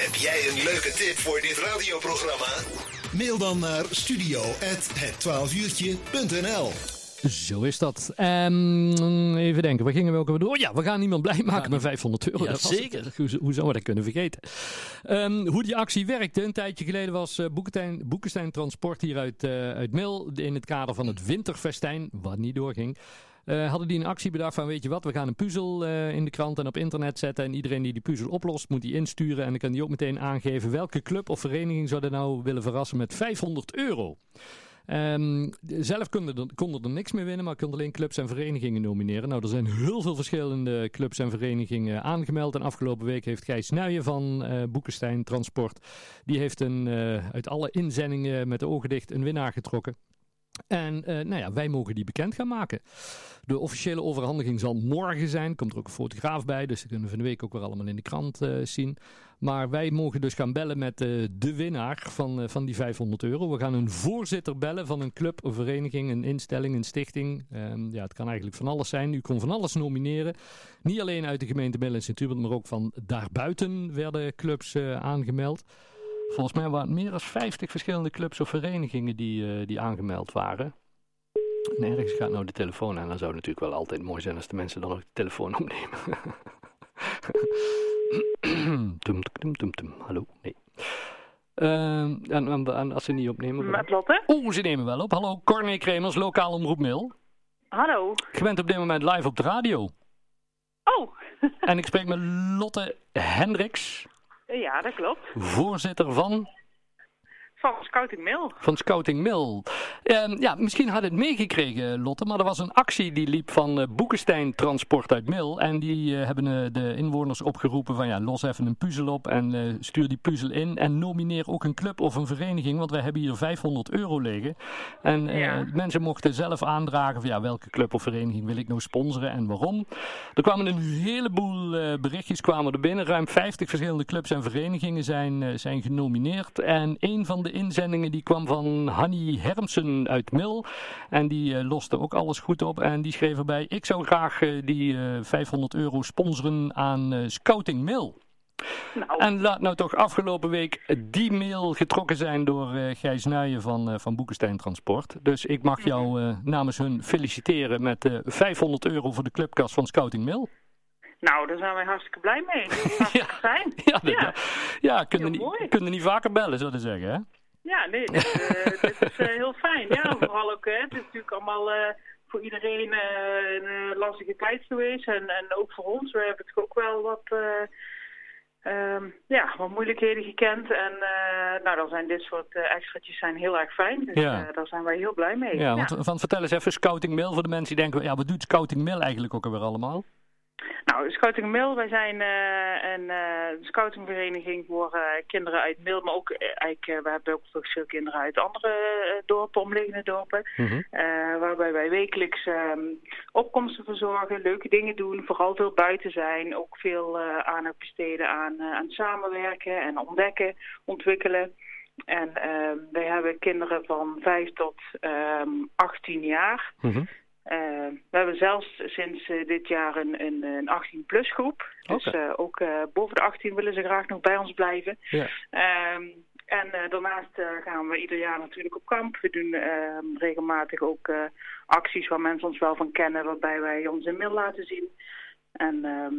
Heb jij een leuke tip voor dit radioprogramma? Mail dan naar studio.het12uurtje.nl Zo is dat. Ehm, even denken, waar gingen we ook weer door? Oh ja, we gaan iemand blij maken met 500 euro. Ja, Dat zeker. Hoe, hoe zouden we dat kunnen vergeten? Ehm, hoe die actie werkte, een tijdje geleden was uh, Boekestein, Boekestein Transport hier uit, eh, uit Mil in het kader van het winterfestijn, wat niet doorging. Eh, hadden die een actie bedacht van weet je wat, we gaan een puzzel eh, in de krant en op internet zetten en iedereen die die puzzel oplost moet die insturen en dan kan die ook meteen aangeven welke club of vereniging zou nou willen verrassen met 500 euro. Ehm, zelf konden er, konden er niks meer winnen, maar konden alleen clubs en verenigingen nomineren. Nou, er zijn heel veel verschillende clubs en verenigingen aangemeld. En afgelopen week heeft Gijs Nuijen van eh Boekenstein Transport, die heeft een, uit alle inzendingen met de ogen dicht een winnaar getrokken. En eh, nou ja, wij mogen die bekend gaan maken. De officiële overhandiging zal morgen zijn. Komt er ook een fotograaf bij, dus dat kunnen we van de week ook weer allemaal in de krant eh, zien. Maar wij mogen dus gaan bellen met eh, de winnaar van, van die 500 euro. We gaan een voorzitter bellen van een club, een vereniging, een instelling, een stichting. Ehm, ja, het kan eigenlijk van alles zijn. U kon van alles nomineren. Niet alleen uit de gemeente Mil en Sint-Hubert, maar ook van daarbuiten werden clubs aangemeld. Volgens mij waren het meer dan 50 verschillende clubs of verenigingen die, eh, die aangemeld waren. En ergens gaat nou de telefoon aan. Dan zou het natuurlijk wel altijd mooi zijn als de mensen dan ook de telefoon opnemen. tum, tum, tum, tum. Hallo? Nee. Ehm, en, en, en als ze niet opnemen... Met Lotte? Oeh, ze nemen wel op. Hallo, Corné Kremers, lokaal omroep Mil. Hallo. Je bent op dit moment live op de radio. Oh, En ik spreek met Lotte Hendricks, ja, dat klopt. voorzitter van... Van Scouting Mail. van Scouting Mill. Ehm, ja, misschien had het meegekregen, Lotte, maar er was een actie die liep van eh, Boekenstein Transport uit Mill. En die eh, hebben eh, de inwoners opgeroepen van ja, los even een puzzel op en stuur die puzzel in. En nomineer ook een club of een vereniging, want wij hebben hier 500 euro liggen. En Ja. mensen mochten zelf aandragen van ja, welke club of vereniging wil ik nou sponsoren en waarom. Er kwamen een heleboel berichtjes kwamen er binnen. Ruim 50 verschillende clubs en verenigingen zijn, zijn genomineerd. En een van de inzendingen die kwam van Hanny Hermsen uit Mil. En die eh, loste ook alles goed op. En die schreef erbij, ik zou graag eh, die eh, 500 euro sponsoren aan eh, Scouting Mil. Nou, En laat nou toch afgelopen week die mail getrokken zijn door eh Gijs Nuijen van, eh, van Boekenstein Transport. Dus ik mag jou eh, namens hun feliciteren met eh 500 euro voor de clubkast van Scouting Mail. nou, daar zijn wij hartstikke blij mee. Hartstikke fijn. Ja, dat, ja. Ja. ja kunnen, niet, kunnen niet vaker bellen, zou ik zeggen. Hè? Ja, nee, dit, eh, dit is eh, heel fijn. Ja, vooral ook, hè, het is natuurlijk allemaal eh, voor iedereen een lastige tijd geweest. En, en ook voor ons, we hebben het ook wel wat, ehm, ja, wat moeilijkheden gekend. En nou, dan zijn dit soort eh, extraatjes zijn heel erg fijn. Dus Ja. daar zijn wij heel blij mee. Ja, want van, vertel eens even Scouting Mail voor de mensen die denken, ja, wat doet Scouting Mail eigenlijk ook alweer allemaal? Nou, Scouting Mil, wij zijn eh, een eh, scoutingvereniging voor eh, kinderen uit Mil, maar ook eigenlijk, we hebben ook veel kinderen uit andere dorpen, omliggende dorpen, Mhm. waarbij wij wekelijks ehm, opkomsten verzorgen, leuke dingen doen, vooral veel buiten zijn, ook veel aandacht besteden aan, aan samenwerken en ontdekken, ontwikkelen. En ehm, wij hebben kinderen van 5 tot ehm 18 jaar. Mhm. We hebben zelfs sinds eh, dit jaar een, een, een 18-plus groep. Dus eh, ook eh, boven de 18 willen ze graag nog bij ons blijven. Ja. Ehm, en eh, daarnaast eh, gaan we ieder jaar natuurlijk op kamp. We doen ehm, regelmatig ook eh, acties waar mensen ons wel van kennen, waarbij wij ons in mail laten zien. En ehm,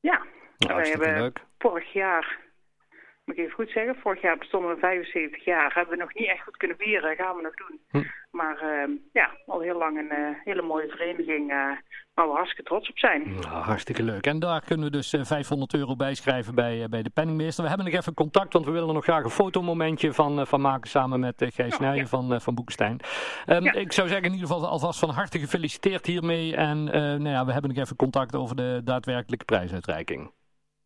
ja, Nou, wij hebben leuk. vorig jaar, moet ik even goed zeggen, vorig jaar bestonden we 75 jaar. Hebben we nog niet echt goed kunnen vieren, gaan we nog doen. Hm. Maar ehm, ja, al heel lang een eh, hele mooie vereniging eh, waar we hartstikke trots op zijn. Hartstikke leuk. En daar kunnen we dus eh, 500 euro bij schrijven bij, eh, bij de penningmeester. We hebben nog even contact, want we willen er nog graag een fotomomentje van, eh, van maken samen met eh, Gijs Oh, Nijen ja. van, eh, van Boekenstein. Ehm, Ja. Ik zou zeggen in ieder geval alvast van harte gefeliciteerd hiermee. En eh, nou ja, we hebben nog even contact over de daadwerkelijke prijsuitreiking.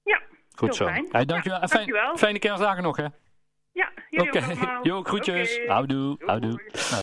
Ja, Goed zo. fijn. Hey, dankjewel. Fijn- dankjewel. fijne kerstdagen nog hè. ja jullie ook allemaal. jo, groetjes. Oké. Houdoe, houdoe.